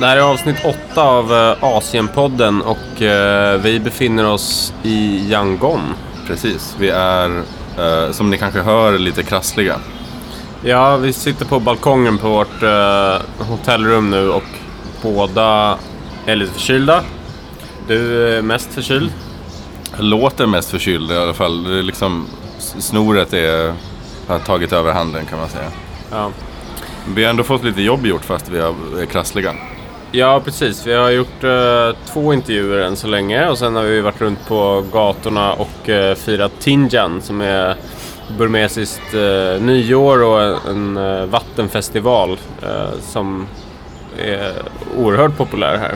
Det här är avsnitt 8 av eh, Asienpodden och eh, vi befinner oss i Yangon. Precis, vi är eh, som ni kanske hör lite krassliga. Ja, vi sitter på balkongen på vårt eh, hotellrum nu och båda är lite förkylda. Du är mest förkyld. Jag låter mest förkyld i alla fall. Det är liksom, snoret är, har tagit över handen kan man säga. Ja. Vi har ändå fått lite jobb gjort fast vi är krassliga. Ja, precis. Vi har gjort eh, två intervjuer än så länge och sen har vi varit runt på gatorna och eh, firat Tinjan som är burmesiskt eh, nyår och en eh, vattenfestival eh, som är oerhört populär här.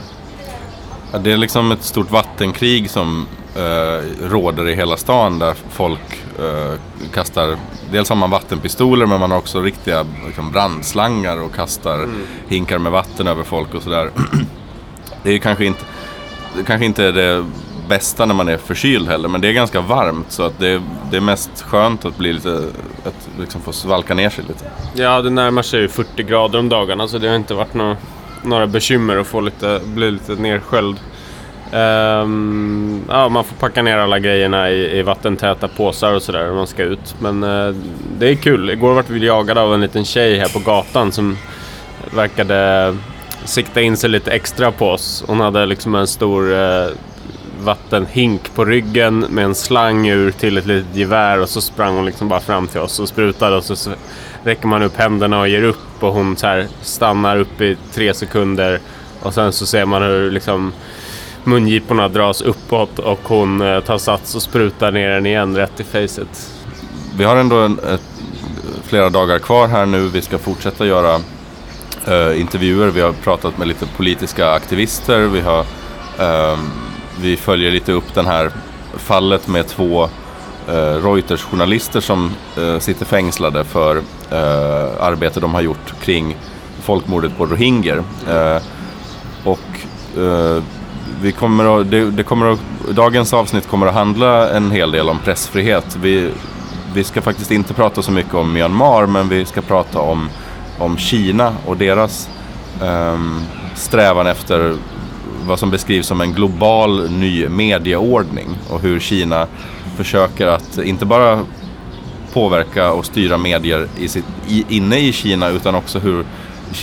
Ja, det är liksom ett stort vattenkrig som eh, råder i hela stan där folk eh, kastar Dels har man vattenpistoler men man har också riktiga liksom, brandslangar och kastar mm. hinkar med vatten över folk och sådär. Det är kanske inte, det kanske inte är det bästa när man är förkyld heller men det är ganska varmt så att det, det är mest skönt att bli lite, att liksom få svalka ner sig lite. Ja, det närmar sig 40 grader om dagarna så det har inte varit några, några bekymmer att få lite, bli lite nersköljd. Um, ja, man får packa ner alla grejerna i, i vattentäta påsar och sådär när man ska ut. Men uh, det är kul. Igår vart vi jagade av en liten tjej här på gatan som verkade sikta in sig lite extra på oss. Hon hade liksom en stor uh, vattenhink på ryggen med en slang ur till ett litet gevär och så sprang hon liksom bara fram till oss och sprutade och så räcker man upp händerna och ger upp och hon så här stannar upp i tre sekunder och sen så ser man hur liksom mungiporna dras uppåt och hon eh, tar sats och sprutar ner den igen rätt i facet. Vi har ändå en, ett, flera dagar kvar här nu. Vi ska fortsätta göra eh, intervjuer. Vi har pratat med lite politiska aktivister. Vi, har, eh, vi följer lite upp det här fallet med två eh, Reuters-journalister som eh, sitter fängslade för eh, arbete de har gjort kring folkmordet på rohingyer. Eh, och vi kommer att, det, det, kommer att, dagens avsnitt kommer att handla en hel del om pressfrihet. Vi, vi ska faktiskt inte prata så mycket om Myanmar men vi ska prata om, om Kina och deras um, strävan efter vad som beskrivs som en global ny medieordning och hur Kina försöker att inte bara påverka och styra medier i sitt, i, inne i Kina utan också hur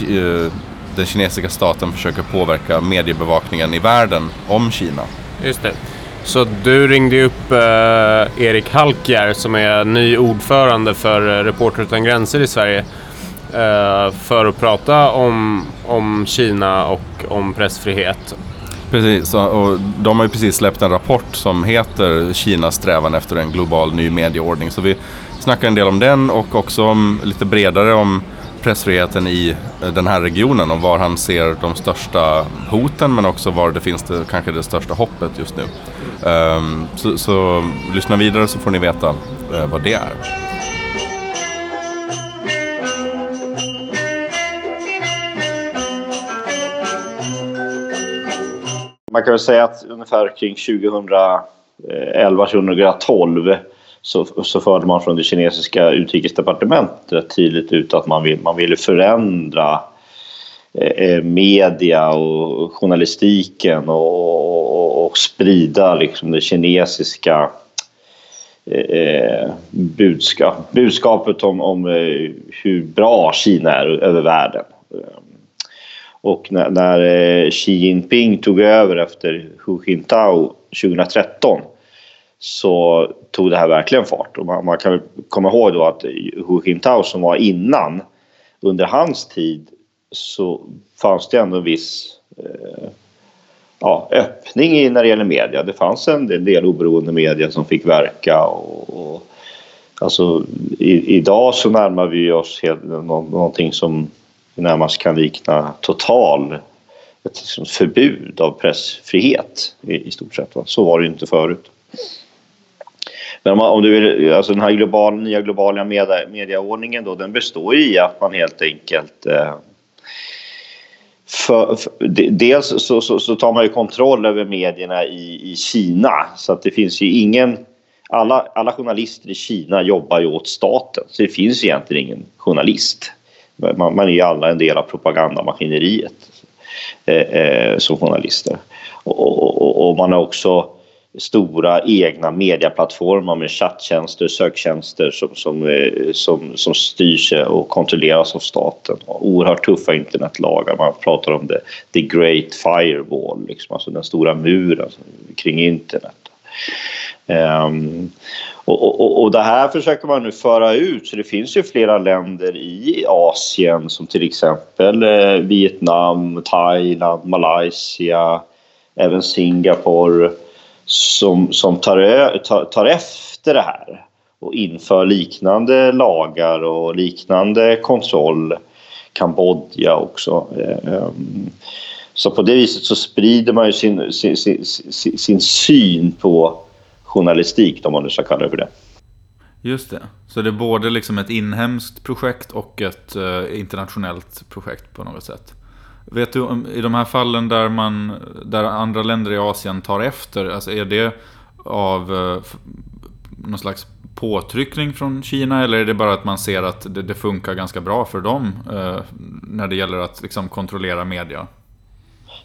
uh, den kinesiska staten försöker påverka mediebevakningen i världen om Kina. Just det. Så du ringde upp eh, Erik Halkjär som är ny ordförande för eh, Reporter utan gränser i Sverige eh, för att prata om, om Kina och om pressfrihet. Precis, och de har ju precis släppt en rapport som heter Kinas strävan efter en global ny medieordning. Så vi snackar en del om den och också om, lite bredare om pressfriheten i eh, den här regionen och var han ser de största hoten men också var det finns det, kanske det största hoppet just nu. Ehm, så, så, lyssna vidare så får ni veta eh, vad det är. Man kan väl säga att ungefär kring 2011-2012 så, så förde man från det kinesiska utrikesdepartementet tydligt ut att man, vill, man ville förändra eh, eh, media och journalistiken och, och, och sprida liksom det kinesiska eh, eh budskap, budskapet om, om eh, hur bra Kina är över världen. Och när, när Xi Jinping tog över efter Hu Jintao 2013 så tog det här verkligen fart. Och man, man kan komma ihåg då att Hu Jintao som var innan, under hans tid så fanns det ändå en viss eh, ja, öppning när det gäller media. Det fanns en del oberoende media som fick verka. Och, och alltså, i, idag så närmar vi oss helt, någonting som närmast kan likna total ett liksom förbud av pressfrihet i, i stort sett. Va? Så var det ju inte förut. Men om, du vill, alltså den här global, nya globala media, mediaordningen då, den består ju i att man helt enkelt eh, för, för, dels så, så, så, tar man ju kontroll över medierna i, i Kina så att det finns ju ingen alla, alla journalister i Kina jobbar ju åt staten så det finns egentligen ingen journalist. Man, man är ju alla en del av propagandamaskineriet. eh, eh som journalister. Och, och, och, man har också stora egna medieplattformar med chatttjänster, söktjänster som, som, eh, som, som styrs och kontrolleras av staten. Och oerhört tuffa internetlagar. Man pratar om det, the great firewall, liksom, alltså den stora muren kring internet. Um, och, och, och, det här försöker man nu föra ut så det finns ju flera länder i Asien som till exempel eh, Vietnam, Thailand, Malaysia, även Singapore som, som tar, tar, tar efter det här och inför liknande lagar och liknande kontroll. Kambodja också. Eh, ehm, så på det viset så sprider man ju sin, sin, sin, sin syn på journalistik, om man nu ska kalla det för det. Just det. Så det är både liksom ett inhemskt projekt och ett eh, internationellt projekt på något sätt? Vet du, i de här fallen där, man, där andra länder i Asien tar efter, alltså är det av eh, någon slags påtryckning från Kina eller är det bara att man ser att det, det funkar ganska bra för dem eh, när det gäller att liksom, kontrollera media?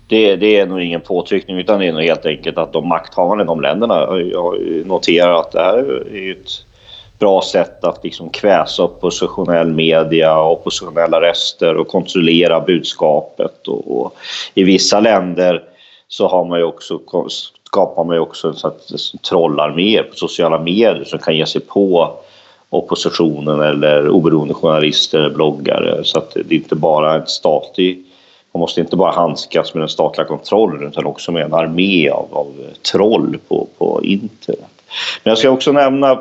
Det, det, är nog ingen påtryckning utan det är nog helt enkelt att de makthavande i de länderna noterar att det här är ett bra sätt att liksom kväsa oppositionell media och oppositionella röster och kontrollera budskapet. Och, och, I vissa länder så har man också, skapar man ju också en sorts trollarmé på sociala medier som kan ge sig på oppositionen eller oberoende journalister eller bloggare. Så att det är inte bara en statlig man måste inte bara handskas med den statliga kontrollen utan också med en armé av, av troll på, på internet. Men jag ska också nämna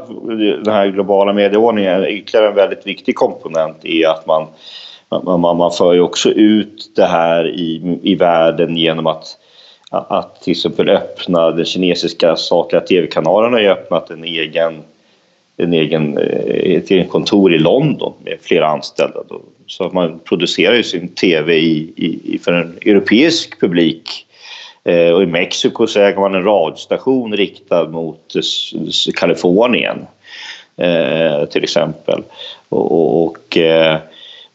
den här globala medieordningen. Ytterligare en väldigt viktig komponent är att man, man, man för ju också ut det här i, i världen genom att att till exempel öppna den kinesiska statliga tv-kanalen har ju öppnat en egen, en egen, eh, ett egen kontor i London med flera anställda. Så att man producerar ju sin tv i, i, för en europeisk publik Eh, Eh, och i Mexiko så äger man en radiostation riktad mot Kalifornien eh, till exempel. Och, och eh,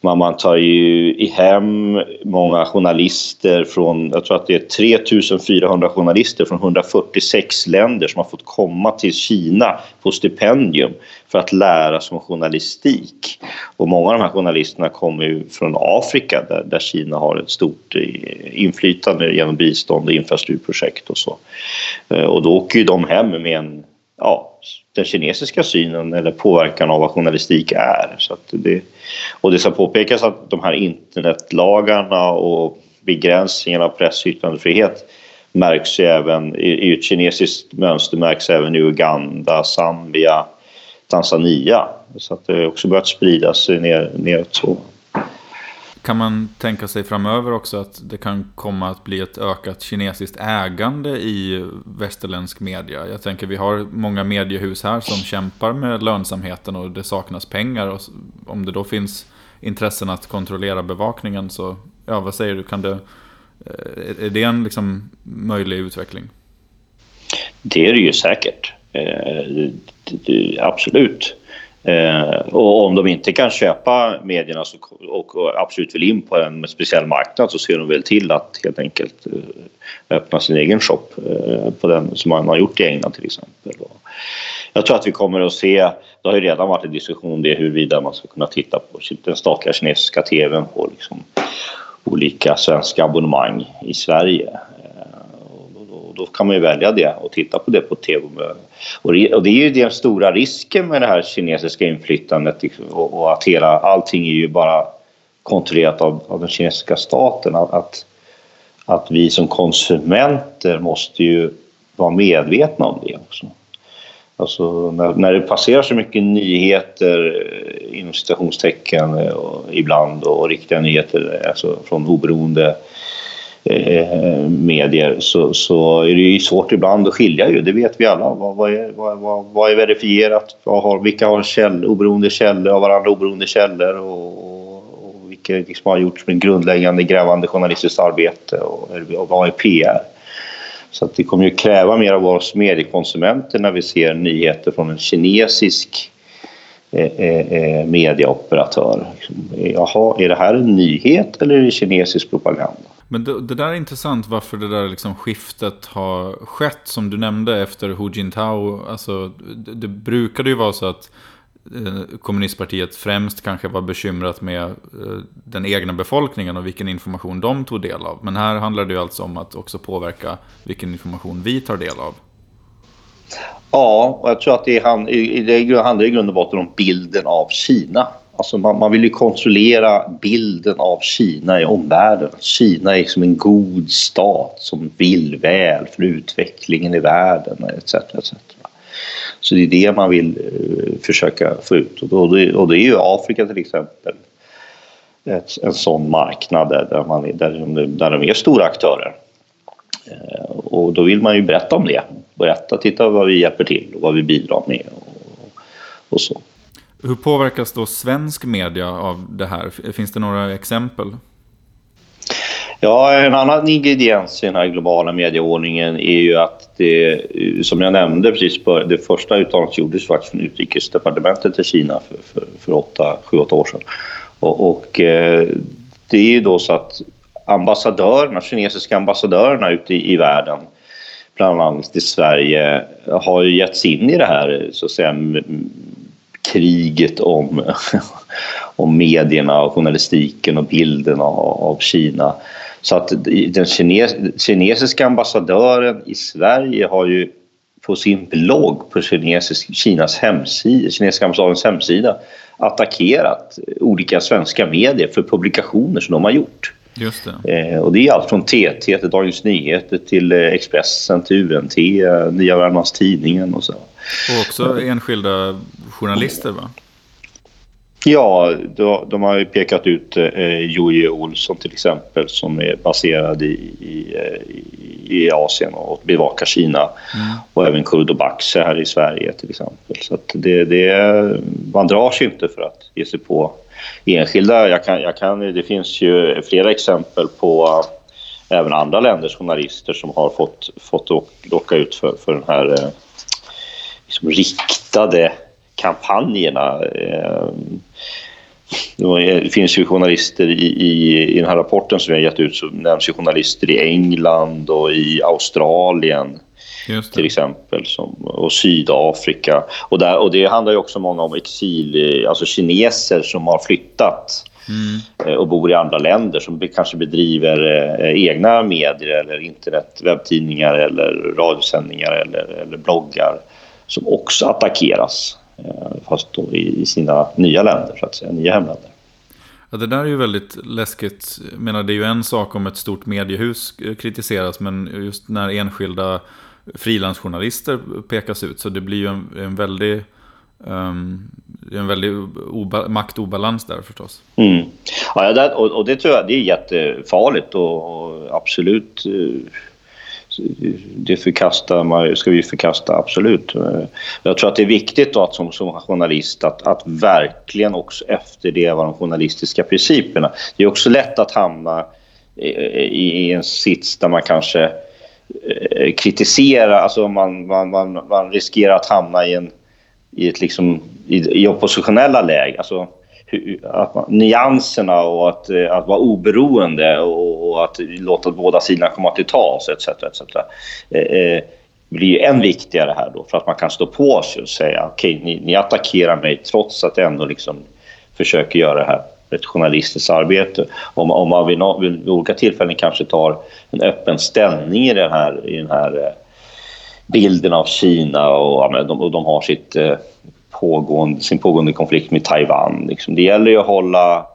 man, man tar ju i hem många journalister från, jag tror att det är 3400 journalister från 146 länder som har fått komma till Kina på stipendium för att lära sig om journalistik. Och många av de här journalisterna kommer ju från Afrika där, där Kina har ett stort eh, inflytande genom bistånd och infrastrukturprojekt och så. Eh, och då åker ju de hem med en ja, den kinesiska synen eller påverkan av vad journalistik är. Så att det, och det ska påpekas att de här internetlagarna och begränsningarna av press och yttrandefrihet märks ju även i ett kinesiskt mönster märks även i Uganda, Zambia, Tanzania. Så att det har också börjat sprida sig ner, neråt så. Kan man tänka sig framöver också att det kan komma att bli ett ökat kinesiskt ägande i västerländsk media? Jag tänker vi har många mediehus här som kämpar med lönsamheten och det saknas pengar. Och om det då finns intressen att kontrollera bevakningen så, ja vad säger du, kan det, eh, är det en liksom möjlig utveckling? Det är det ju säkert. Eh, absolut. Eh, och om de inte kan köpa medierna så, och, och, absolut vill in på en speciell marknad så ser de väl till att helt enkelt eh, öppna sin egen shop eh, på den som man har gjort i England till exempel. Och jag tror att vi kommer att se, det har ju redan varit en diskussion om det huruvida man ska kunna titta på den statliga kinesiska tvn på liksom olika svenska abonnemang i Sverige då kan man ju välja det och titta på det på tv. Och det är ju den stora risken med det här kinesiska inflytandet och att hela, allting är ju bara kontrollerat av, av den kinesiska staten. Att, att vi som konsumenter måste ju vara medvetna om det också. Alltså när, när det passerar så mycket nyheter eh, inom citationstecken eh, ibland och riktiga nyheter eh, alltså från oberoende eh, medier så, så är det ju svårt ibland att skilja ju, det vet vi alla. Vad, vad, är, vad, vad är verifierat? Vad har, vilka har käll, oberoende källor av varandra oberoende källor och, och vilka liksom har gjort en grundläggande grävande journalistiskt arbete och, och vad är PR? Så att det kommer ju kräva mer av oss mediekonsumenter när vi ser nyheter från en kinesisk mediaoperatör. medieoperatör. Liksom, jaha, är det här en nyhet eller är det kinesisk propaganda? Men det, det, där är intressant varför det där liksom skiftet har skett som du nämnde efter Hu Jintao. Alltså, det, det brukade ju vara så att eh, kommunistpartiet främst kanske var bekymrat med eh, den egna befolkningen och vilken information de tog del av. Men här handlar det ju alltså om att också påverka vilken information vi tar del av. Ja, och jag tror att det, hand, det handlar i grund och botten om bilden av Kina. Alltså man, man, vill ju kontrollera bilden av Kina i omvärlden. Kina är liksom en god stat som vill väl för utvecklingen i världen etc. etc. Så det är det man vill uh, försöka få ut. Och, det, och det är ju Afrika till exempel ett, en sån marknad där, man, där, de, där de är stora aktörer. Uh, och då vill man ju berätta om det. Berätta, titta vad vi hjälper till och vad vi bidrar med och, och så. Hur påverkas då svensk media av det här? Finns det några exempel? Ja, en annan ingrediens i den här globala medieordningen är ju att det, som jag nämnde precis, på, det första uttalandet gjordes faktiskt från utrikesdepartementet till Kina för, för, för åtta, sju, åtta år sedan. Och, och eh, det är ju då så att ambassadörerna, kinesiska ambassadörerna ute i, i världen, bland annat i Sverige, har ju gett sig in i det här så att säga kriget om, om medierna och journalistiken och bilden av, av Kina. Så att den kines, kinesiska ambassadören i Sverige har ju på sin blogg på kinesisk, Kinas hemsida, kinesiska ambassadens hemsida attackerat olika svenska medier för publikationer som de har gjort. Just det. Eh, och det är allt från TT till Dagens Nyheter till eh, Expressen till UNT, eh, Nya Värmlands Tidningen och så. Och också enskilda journalister va? Ja, de, de har ju pekat ut eh, Jojje Olsson till exempel som är baserad i, i, i Asien och bevakar Kina. Mm. Och även Kurdo Bakse här i Sverige till exempel. Så det, det, man drar sig inte för att ge sig på enskilda. Jag kan, jag kan, det finns ju flera exempel på eh, även andra länders journalister som har fått, fått åka ut för, för den här eh, liksom riktade kampanjerna. Eh, det finns ju journalister i, i, i den här rapporten som vi har gett ut så nämns ju journalister i England och i Australien till exempel som, och Sydafrika. Och, där, och det handlar ju också många om exil, alltså kineser som har flyttat mm. Eh, och bor i andra länder som kanske bedriver eh, egna medier eller internet, webbtidningar eller radiosändningar eller, eller bloggar som också attackeras eh, fast då i, i sina nya länder, så att säga, nya hemländer. Ja, det där är ju väldigt läskigt. Jag menar, det är ju en sak om ett stort mediehus kritiseras, men just när enskilda frilansjournalister pekas ut. Så det blir ju en, en väldig Um, det är en väldig oba maktobalans där förstås. Mm. Ja, det, och, och, det tror jag det är jättefarligt och, och absolut eh, det förkastar man, ska vi förkasta, absolut. Eh, jag tror att det är viktigt då att som, som journalist att, att verkligen också efterleva de journalistiska principerna. Det är också lätt att hamna eh, i, i en sits där man kanske Eh, Eh, kritisera, alltså man, man, man, man, riskerar att hamna i, en, i ett liksom, i, i oppositionella läge. Alltså, att man, nyanserna och att, eh, att vara oberoende och, och, att låta båda sidorna komma till tals etc. etc. Eh, eh, blir än viktigare här då för att man kan stå på sig och säga okej, okay, ni, ni attackerar mig trots att jag ändå liksom försöker göra det här ett journalistiskt arbete. Om, om man vid, vid olika tillfällen kanske tar en öppen ställning i den här, i den här eh, bilden av Kina och, de, och de har sitt, eh, pågående, sin pågående konflikt med Taiwan. Liksom. Det gäller ju att hålla,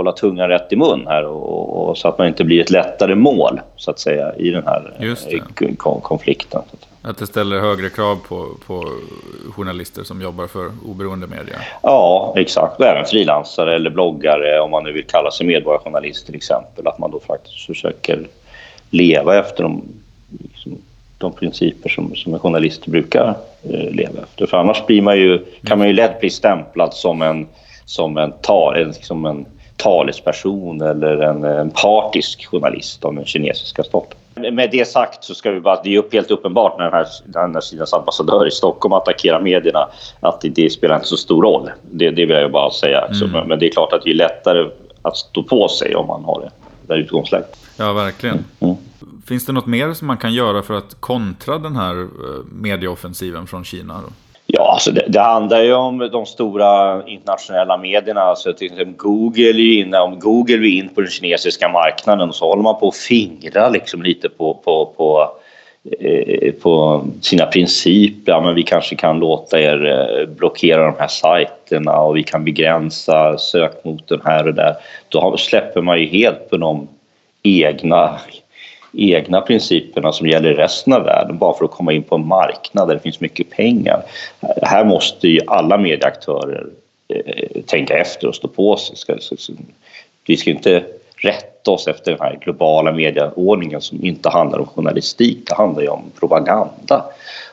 hålla tungan rätt i mun här och, och, så att man inte blir ett lättare mål så att säga i den här eh, konflikten. Att det ställer högre krav på, på journalister som jobbar för oberoende media? Ja, exakt. Och även frilansare eller bloggare om man nu vill kalla sig medborgarjournalist till exempel. Att man då faktiskt försöker leva efter de, liksom, de principer som, som en journalist brukar eh, leva efter. För annars blir man ju, kan man ju lätt bli stämplad som en, som en, ta, en, liksom en talesperson eller en, en partisk journalist av den kinesiska staten. Med det sagt så ska vi bara, det är upp helt uppenbart när den här, när Kinas ambassadör i Stockholm attackerar medierna att det, det spelar inte så stor roll. Det, det vill jag bara säga. Mm. Men, men det är klart att det är lättare att stå på sig om man har det där utgångsläget. Ja, verkligen. Mm. Finns det något mer som man kan göra för att kontra den här eh, medieoffensiven från Kina? Då? Ja, alltså det, det, handlar ju om de stora internationella medierna. Alltså till exempel Google är ju inne, om Google är in på den kinesiska marknaden så håller man på att fingra liksom lite på, på, på, eh, på sina principer. Ja, men vi kanske kan låta er eh, blockera de här sajterna och vi kan begränsa sökmotorn här och där. Då släpper man ju helt på de egna egna principerna som gäller i resten av världen bara för att komma in på en marknad där det finns mycket pengar. Här måste ju alla medieaktörer eh, tänka efter och stå på sig. Ska, vi ska inte rätta oss efter den här globala medieordningen som inte handlar om journalistik, det handlar ju om propaganda.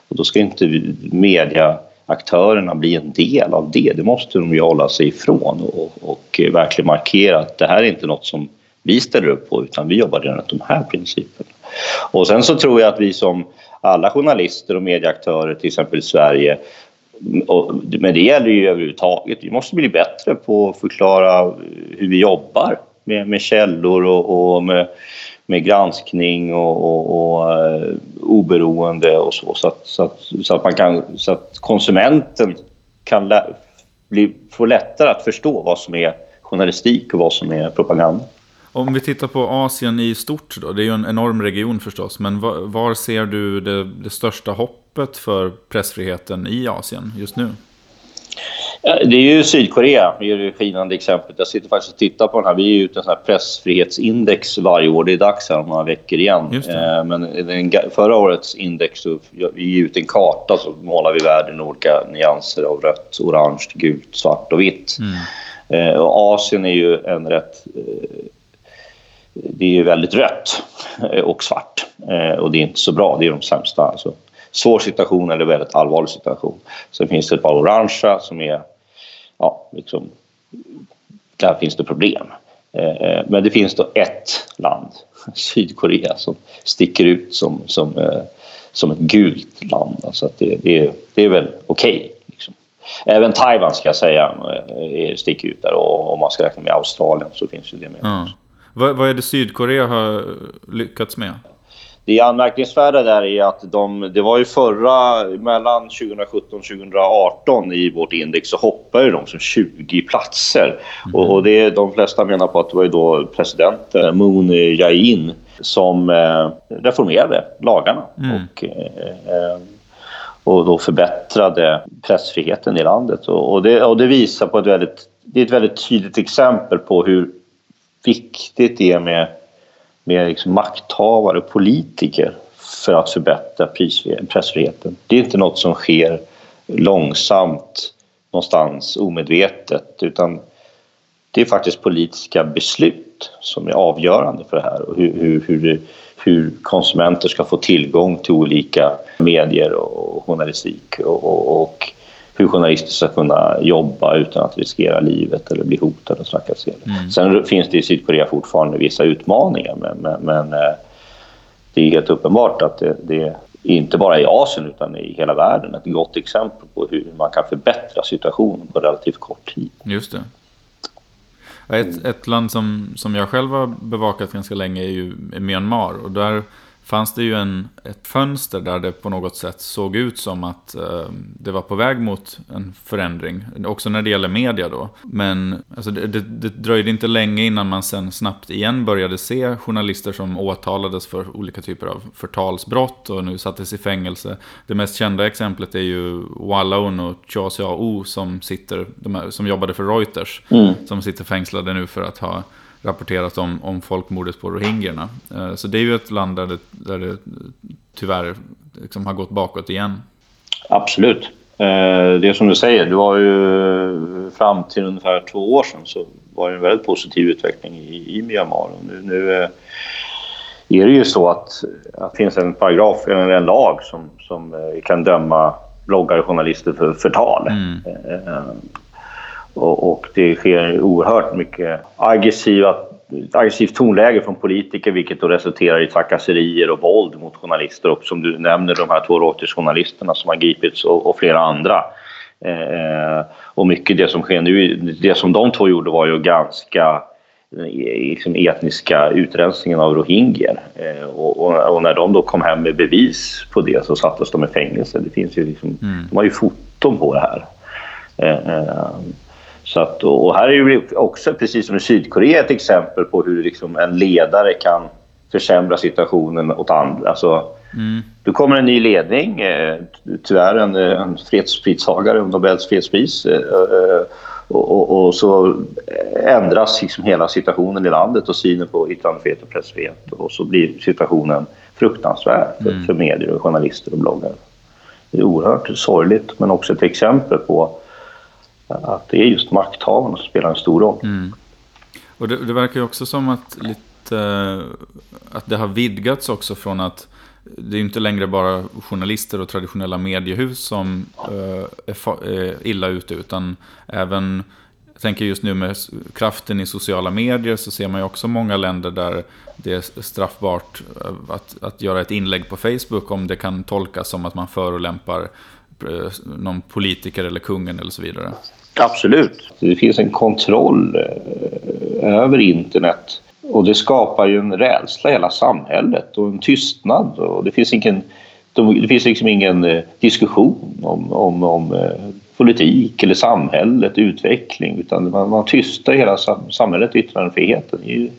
Och då ska inte mediaaktörerna bli en del av det, det måste de ju hålla sig ifrån och, och verkligen markera att det här är inte något som vi ställer upp på utan vi jobbar enligt de här principerna. Och sen så tror jag att vi som alla journalister och medieaktörer till exempel i Sverige och, men det gäller ju överhuvudtaget. Vi måste bli bättre på att förklara hur vi jobbar med, med källor och, och med, med, granskning och, och, och uh, oberoende och så. Så att, så, att, så att, man kan, så att konsumenten kan lä, bli, få lättare att förstå vad som är journalistik och vad som är propaganda. Om vi tittar på Asien i stort då, det är ju en enorm region förstås, men var, var ser du det, det, största hoppet för pressfriheten i Asien just nu? Det är ju Sydkorea, det är det skinande exemplet. Jag sitter faktiskt och tittar på den här. Vi är ute en sån här pressfrihetsindex varje år. Det är dags här om några veckor igen. Eh, men den, förra årets index, så vi ger ut en karta så målar vi världen i olika nyanser av rött, orange, gult, svart och vitt. Mm. Eh, och Asien är ju en rätt eh, det är ju väldigt rött eh, och svart eh, och det är inte så bra. Det är de sämsta. Alltså, svår situation eller väldigt allvarlig situation. Sen finns det ett par orangea som är, ja, liksom, där finns det problem. Eh, men det finns då ett land, Sydkorea, som sticker ut som, som, som ett gult land. Alltså att det, det, är, det är väl okej. Okay, liksom. Även Taiwan ska jag säga sticker ut där och om man ska räkna med Australien så finns ju det med. Mm. Vad, vad är det Sydkorea har lyckats med? Det anmärkningsvärda där är att de, det var ju förra, mellan 2017 och 2018 i vårt index så hoppade de som 20 platser. Mm. Och, och, det, de flesta menar på att det var ju då presidenten Moon Jae-in som eh, reformerade lagarna mm. och, eh, och då förbättrade pressfriheten i landet. Och, och, det, och det visar på ett väldigt, det är ett väldigt tydligt exempel på hur viktigt det är med, med liksom makthavare, politiker för att förbättra pressfriheten. Det är inte något som sker långsamt någonstans omedvetet utan det är faktiskt politiska beslut som är avgörande för det här och hur, hur, hur, hur konsumenter ska få tillgång till olika medier och journalistik och, och, och hur journalister ska kunna jobba utan att riskera livet eller bli hotade och trakasserade. Mm. Sen finns det i Sydkorea fortfarande vissa utmaningar men, men, men eh, det är helt uppenbart att det, det inte bara i Asien utan i hela världen ett gott exempel på hur man kan förbättra situationen på relativt kort tid. Just det. Ett, ett land som, som jag själv har bevakat ganska länge är ju Myanmar och där fanns det ju en, ett fönster där det på något sätt såg ut som att eh, det var på väg mot en förändring. Också när det gäller media då. Men alltså, det, det, det dröjde inte länge innan man sen snabbt igen började se journalister som åtalades för olika typer av förtalsbrott och nu sattes i fängelse. Det mest kända exemplet är ju Wallon och Cha Xiao som, sitter, här, som jobbade för Reuters. Mm. Som sitter fängslade nu för att ha rapporterat om, om folkmordet på rohingyerna. Eh, så det är ju ett land där det, där det tyvärr liksom har gått bakåt igen. Absolut. Eh, det är som du säger, det var ju fram till ungefär två år sedan så var det en väldigt positiv utveckling i, i Myanmar. Nu, nu eh, är det ju så att, att det finns en paragraf, eller en lag som, som kan döma bloggare och journalister för förtal. Mm. Och, och det sker oerhört mycket aggressiva aggressivt tonläge från politiker vilket då resulterar i trakasserier och våld mot journalister och som du nämner de här två Reuters-journalisterna som har gripits och, och flera andra. Eh, och mycket det som sker nu, det som de två gjorde var ju ganska liksom etniska utrensningen av rohingyer. Eh, och, och, och, när de då kom hem med bevis på det så sattes de i fängelse. Det finns ju liksom, mm. De har ju foton på det här. Eh, eh, så att, och här är ju också, precis som i Sydkorea, ett exempel på hur liksom en ledare kan försämra situationen åt andra. Alltså, mm. Du kommer en ny ledning, tyvärr en, en fredspristagare, Nobels fredspris. Och, och, och, så ändras liksom hela situationen i landet och synen på yttrandefrihet och pressfrihet. Och så blir situationen fruktansvärd för, mm. för medier, och journalister och bloggare. Det är oerhört sorgligt men också ett exempel på att det är just makthavarna som spelar en stor roll. Mm. Och det, det, verkar ju också som att, lite, eh, att det har vidgats också från att det är inte längre bara journalister och traditionella mediehus som eh, är eh, illa ute, utan även, jag tänker just nu med kraften i sociala medier, så ser man ju också många länder där det är straffbart att, att göra ett inlägg på Facebook om det kan tolkas som att man förolämpar Typ, eh, någon politiker eller kungen eller så vidare. Absolut. Det finns en kontroll eh, över internet och det skapar ju en rädsla i hela samhället och en tystnad. Och det finns, ingen, det finns liksom ingen eh, diskussion om, om, om politik eller samhället, utveckling. Utan man, man tystar hela samhället, yttrandefriheten. Det är ju,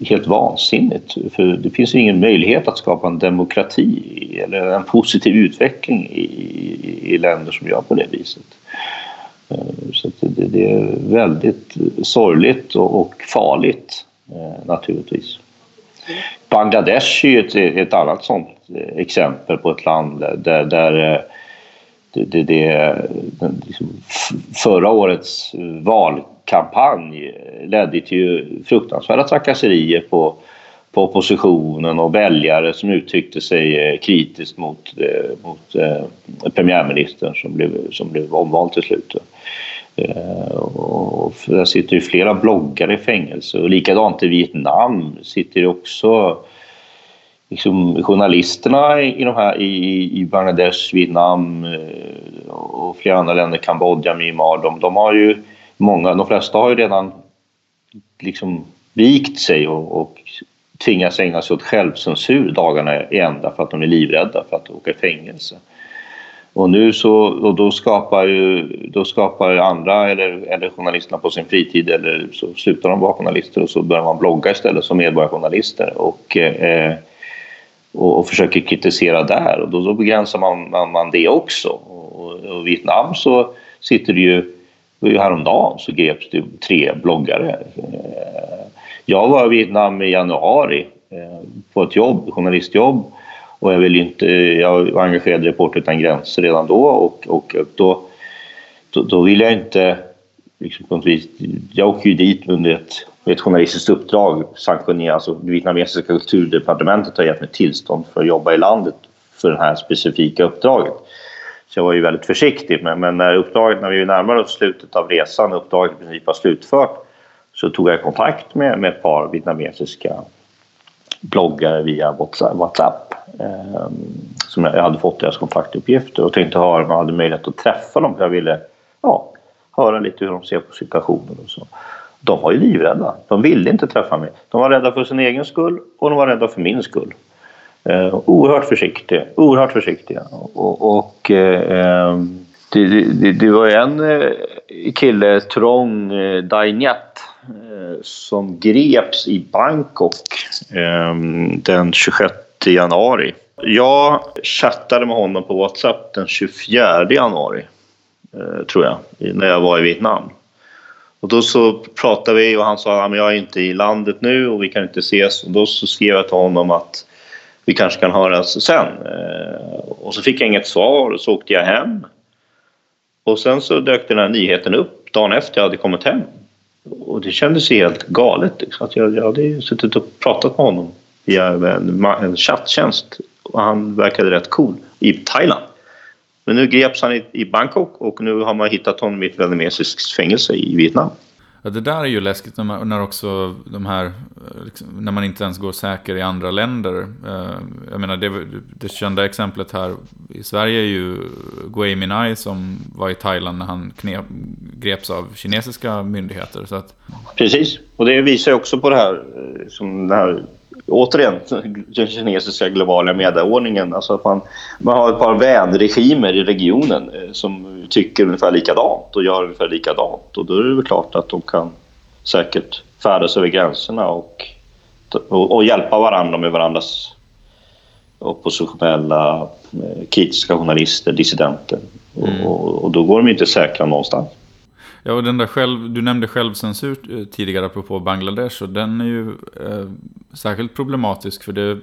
helt vansinnigt. För det finns ingen möjlighet att skapa en demokrati eller en positiv utveckling i, i, i länder som gör på det viset. Eh, så det, det, är väldigt sorgligt och, farligt eh, naturligtvis. Bangladesh är ju ett, ett annat sånt eh, exempel på ett land där, där det, det, det, liksom, förra årets val kampanj ledde till fruktansvärda trakasserier på på oppositionen och väljare som uttryckte sig eh, kritiskt mot, eh, mot eh, premiärministern som blev, som blev omvald till slut. Eh, och där sitter ju flera bloggare i fängelse och likadant i Vietnam sitter också liksom, journalisterna i, de här, i, i Bangladesh, Vietnam och flera andra länder, Kambodja, Myanmar, de, de har ju många, de flesta har ju redan liksom vikt sig och, och tvingas ägna sig åt självcensur dagarna i ända för att de är livrädda för att åka i fängelse. Och nu så, och då skapar ju, då skapar andra eller, eller journalisterna på sin fritid eller så slutar de vara journalister och så börjar man blogga istället som medborgarjournalister och, eh, och, och, försöker kritisera där och då, då begränsar man, man, man det också. Och, och i Vietnam så sitter det ju, häromdagen så greps det tre bloggare eh, jag var i Vietnam i januari eh, på ett jobb, journalistjobb och jag, vill inte, jag var engagerad i Reporter utan gränser redan då och, och då, då, då vill jag inte liksom på något vis, jag åker ju dit under ett, ett journalistiskt uppdrag sanktionerat, alltså det vietnamesiska kulturdepartementet har gett mig tillstånd för att jobba i landet för det här specifika uppdraget. Så jag var ju väldigt försiktig men, men när uppdraget, när vi närmade oss slutet av resan, uppdraget i princip var slutfört så tog jag kontakt med, med ett par vietnamesiska bloggare via Whatsapp eh, som jag hade fått deras kontaktuppgifter och tänkte höra om jag hade möjlighet att träffa dem för jag ville ja, höra lite hur de ser på situationen och så. De var ju livrädda. De ville inte träffa mig. De var rädda för sin egen skull och de var rädda för min skull. Eh, oerhört försiktiga. Oerhört försiktiga. Och, och eh, det, det, det, var en eh, kille, Trong eh, Dainat, Eh, som greps i Bangkok eh, den 26 januari. Jag chattade med honom på Whatsapp den 24 januari, eh, tror jag, när jag var i Vietnam. Och då så pratade vi och han sa att jag är inte i landet nu och vi kan inte ses. Och då så skrev jag till honom att vi kanske kan höras sen. Eh, och så fick jag inget svar och så åkte jag hem. Och sen så dök den här nyheten upp dagen efter jag hade kommit hem. Och det kändes helt galet. Liksom, att jag, jag hade suttit och pratat med honom via en, en chatttjänst och han verkade rätt cool i Thailand. Men nu greps han i, i Bangkok och nu har man hittat honom i ett vietnamesiskt fängelse i Vietnam. Ja, det där är ju läskigt när, när också de här, eh, liksom, när man inte ens går säker i andra länder. Eh, jag menar, det, det kända exemplet här i Sverige är ju Gui Minhai som var i Thailand när han knep, greps av kinesiska myndigheter. Så att... Precis, och det visar också på det här, eh, som det här återigen, den kinesiska globala medieordningen. Alltså att man, man har ett par vänregimer i regionen som tycker ungefär likadant och gör ungefär likadant. Och då är det väl klart att de kan säkert färdas över gränserna och, och, och hjälpa varandra med varandras oppositionella, eh, kritiska journalister, dissidenter. Mm. Och, och, då går de inte säkra någonstans. Ja, och den där själv, du nämnde självcensur eh, tidigare apropå Bangladesh och den är ju eh, särskilt problematisk för det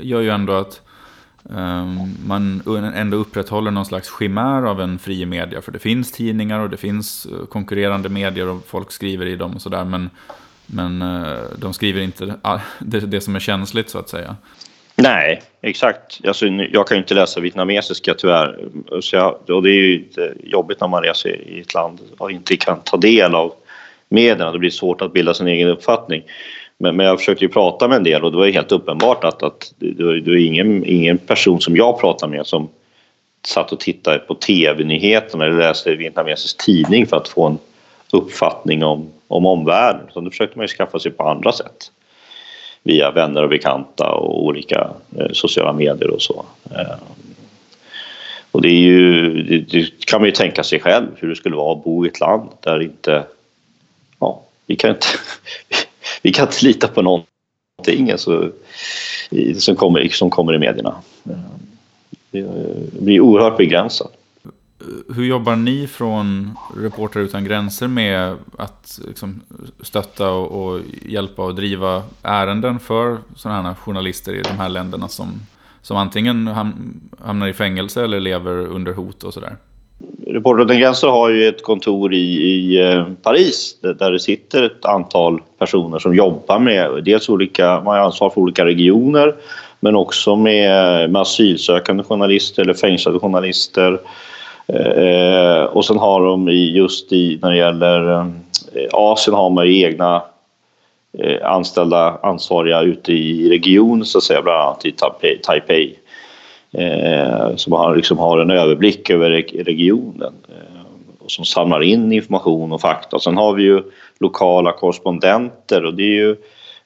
gör ju ändå att Ehm, man ändå upprätthåller någon slags skimär av en fri media. För det finns tidningar och det finns eh, konkurrerande medier och folk skriver i dem och sådär. Men, men eh, de skriver inte det, det som är känsligt så att säga. Nej, exakt. Alltså, jag kan ju inte läsa vietnamesiska tyvärr. Så jag, och det är ju jobbigt när man reser i ett land och inte kan ta del av medierna. Det blir svårt att bilda sin egen uppfattning. Men, men jag försökte ju prata med en del och det var ju helt uppenbart att, att det, var, det var ingen, ingen person som jag pratade med som satt och tittade på tv-nyheterna eller läste vietnamesisk tidning för att få en uppfattning om, om omvärlden. Så då försökte man ju skaffa sig på andra sätt via vänner och bekanta och olika eh, sociala medier och så. Eh, och det är ju, det, det, kan man ju tänka sig själv hur det skulle vara att bo i ett land där inte, ja, vi kan inte, vi kan inte lita på någonting alltså, som, kommer, som kommer i medierna. Det blir oerhört begränsat hur jobbar ni från Reportrar utan gränser med att liksom, stötta och, och, hjälpa och driva ärenden för sådana här journalister i de här länderna som, som antingen hamnar i fängelse eller lever under hot och sådär? Reportrar utan gränser har ju ett kontor i, i eh, Paris där det sitter ett antal personer som jobbar med dels olika, man har ansvar för olika regioner men också med, med asylsökande journalister eller fängslade journalister Eh, och sen har de just i, när det gäller eh, Asien har man ju egna eh, anställda ansvariga ute i regionen så att säga, bland annat i Taipei. Eh, som har, liksom har en överblick över regionen eh, och som samlar in information och fakta. Sen har vi ju lokala korrespondenter och det är ju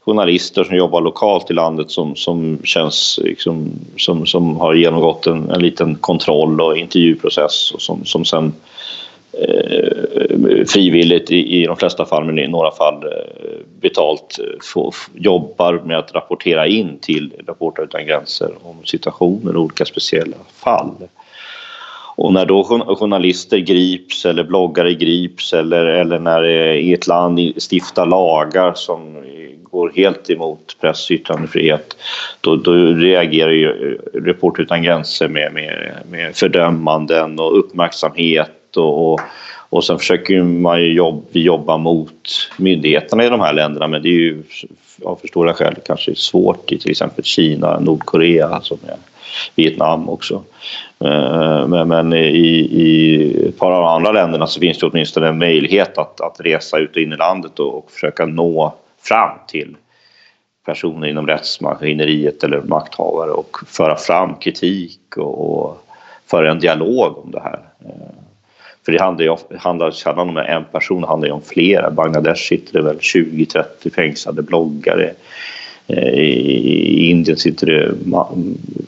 journalister som jobbar lokalt i landet som, som känns liksom, som, som har genomgått en, en liten kontroll och intervjuprocess och som, som sen eh, Eh, frivilligt i, i de flesta fall, men i några fall eh, betalt, eh, får, jobbar med att rapportera in till Reportrar utan gränser om situationer och olika speciella fall. Och när då journalister grips eller bloggare grips eller, eller när i ett land stiftar lagar som går helt emot press och yttrandefrihet då, då reagerar ju Reporter utan gränser med, med, med fördömanden och uppmärksamhet och, och, och sen försöker man ju jobb, jobba mot myndigheterna i de här länderna men det är ju av förståeliga skäl kanske svårt i till exempel Kina, Nordkorea alltså som är Vietnam också. Eh, men, men i, i ett par av de andra länderna så finns det åtminstone en möjlighet att, att resa ut och in i landet och, och försöka nå fram till personer inom rättsmaskineriet eller makthavare och föra fram kritik och, och föra en dialog om det här. För det handlar ju handlar sällan om en person, det handlar ju om flera. Bangladesh sitter det väl 20-30 fängslade bloggare. Eh, I Indien sitter det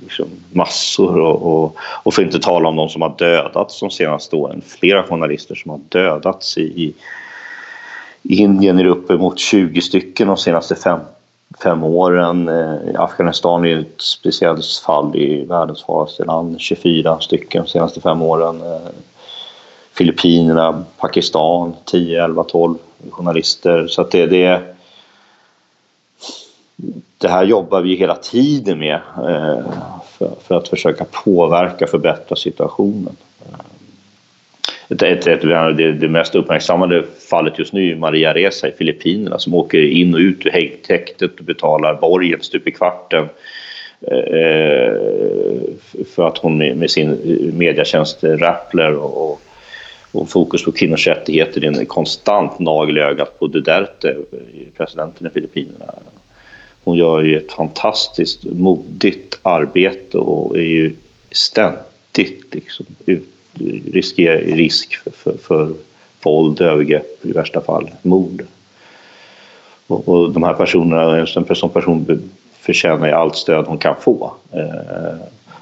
liksom massor och, och, och för att inte tala om de som har dödats de senaste åren. Flera journalister som har dödats i, i Indien är det uppemot 20 stycken de senaste fem, fem åren. Eh, Afghanistan är ett speciellt fall i världens farligaste land. 24 stycken de senaste fem åren. Eh, Filippinerna, Pakistan, 10, 11, 12 journalister. Så att det, det, det här jobbar vi hela tiden med eh, för, för, att försöka påverka och förbättra situationen. Eh, ett, ett, ett, det, det mest uppmärksammade fallet just nu är Maria Reza i Filippinerna som åker in och ut ur häktet och betalar borgen stup i kvarten eh, för att hon med, sin mediatjänst Rappler och, och fokus på kvinnors rättigheter är en konstant nagel i ögat på Duterte, presidenten i Filippinerna. Hon gör ju ett fantastiskt modigt arbete och är ju ständigt liksom ut riskerar risk för, för, för våld, övergrepp, i värsta fall mord. Och, och de här personerna, en sån person förtjänar ju allt stöd hon kan få. Eh,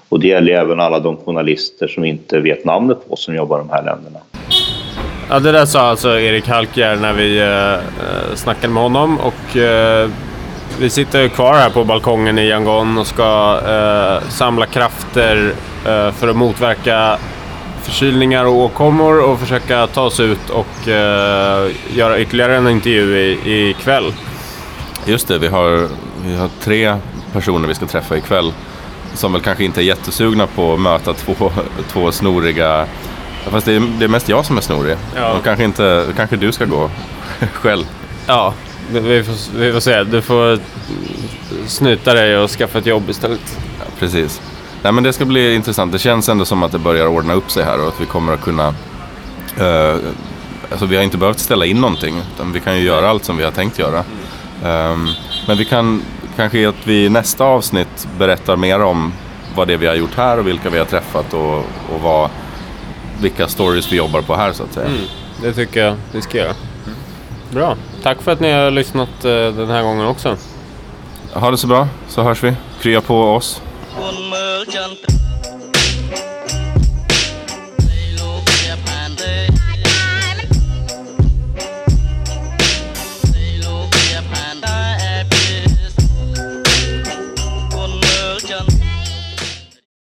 och det gäller även alla de journalister som inte vet namnet på som jobbar i de här länderna. Ja, det där sa alltså Erik Halkjär när vi eh, snackade med honom och eh, vi sitter kvar här på balkongen i Yangon och ska eh, samla krafter eh, för att motverka förkylningar och åkommor och försöka ta oss ut och eh, göra ytterligare en intervju i, kväll. Just det, vi har, vi har tre personer vi ska träffa ikväll som väl kanske inte är jättesugna på att möta två, två snoriga Fast det är, det är mest jag som är snorig. Ja. Och kanske, inte, kanske du ska gå själv. Ja, vi får, vi får se. Du får snuta dig och skaffa ett jobb istället. Ja, precis. Nej, men det ska bli intressant. Det känns ändå som att det börjar ordna upp sig här och att vi kommer att kunna... Uh, alltså vi har inte behövt ställa in någonting, utan vi kan ju göra allt som vi har tänkt göra. Um, men vi kan kanske att vi i nästa avsnitt berättar mer om vad det är vi har gjort här och vilka vi har träffat och, och vad, vilka stories vi jobbar på här så att säga. Mm, det tycker jag vi ska göra. Bra. Tack för att ni har lyssnat uh, den här gången också. Ha det så bra, så hörs vi. Krya på oss.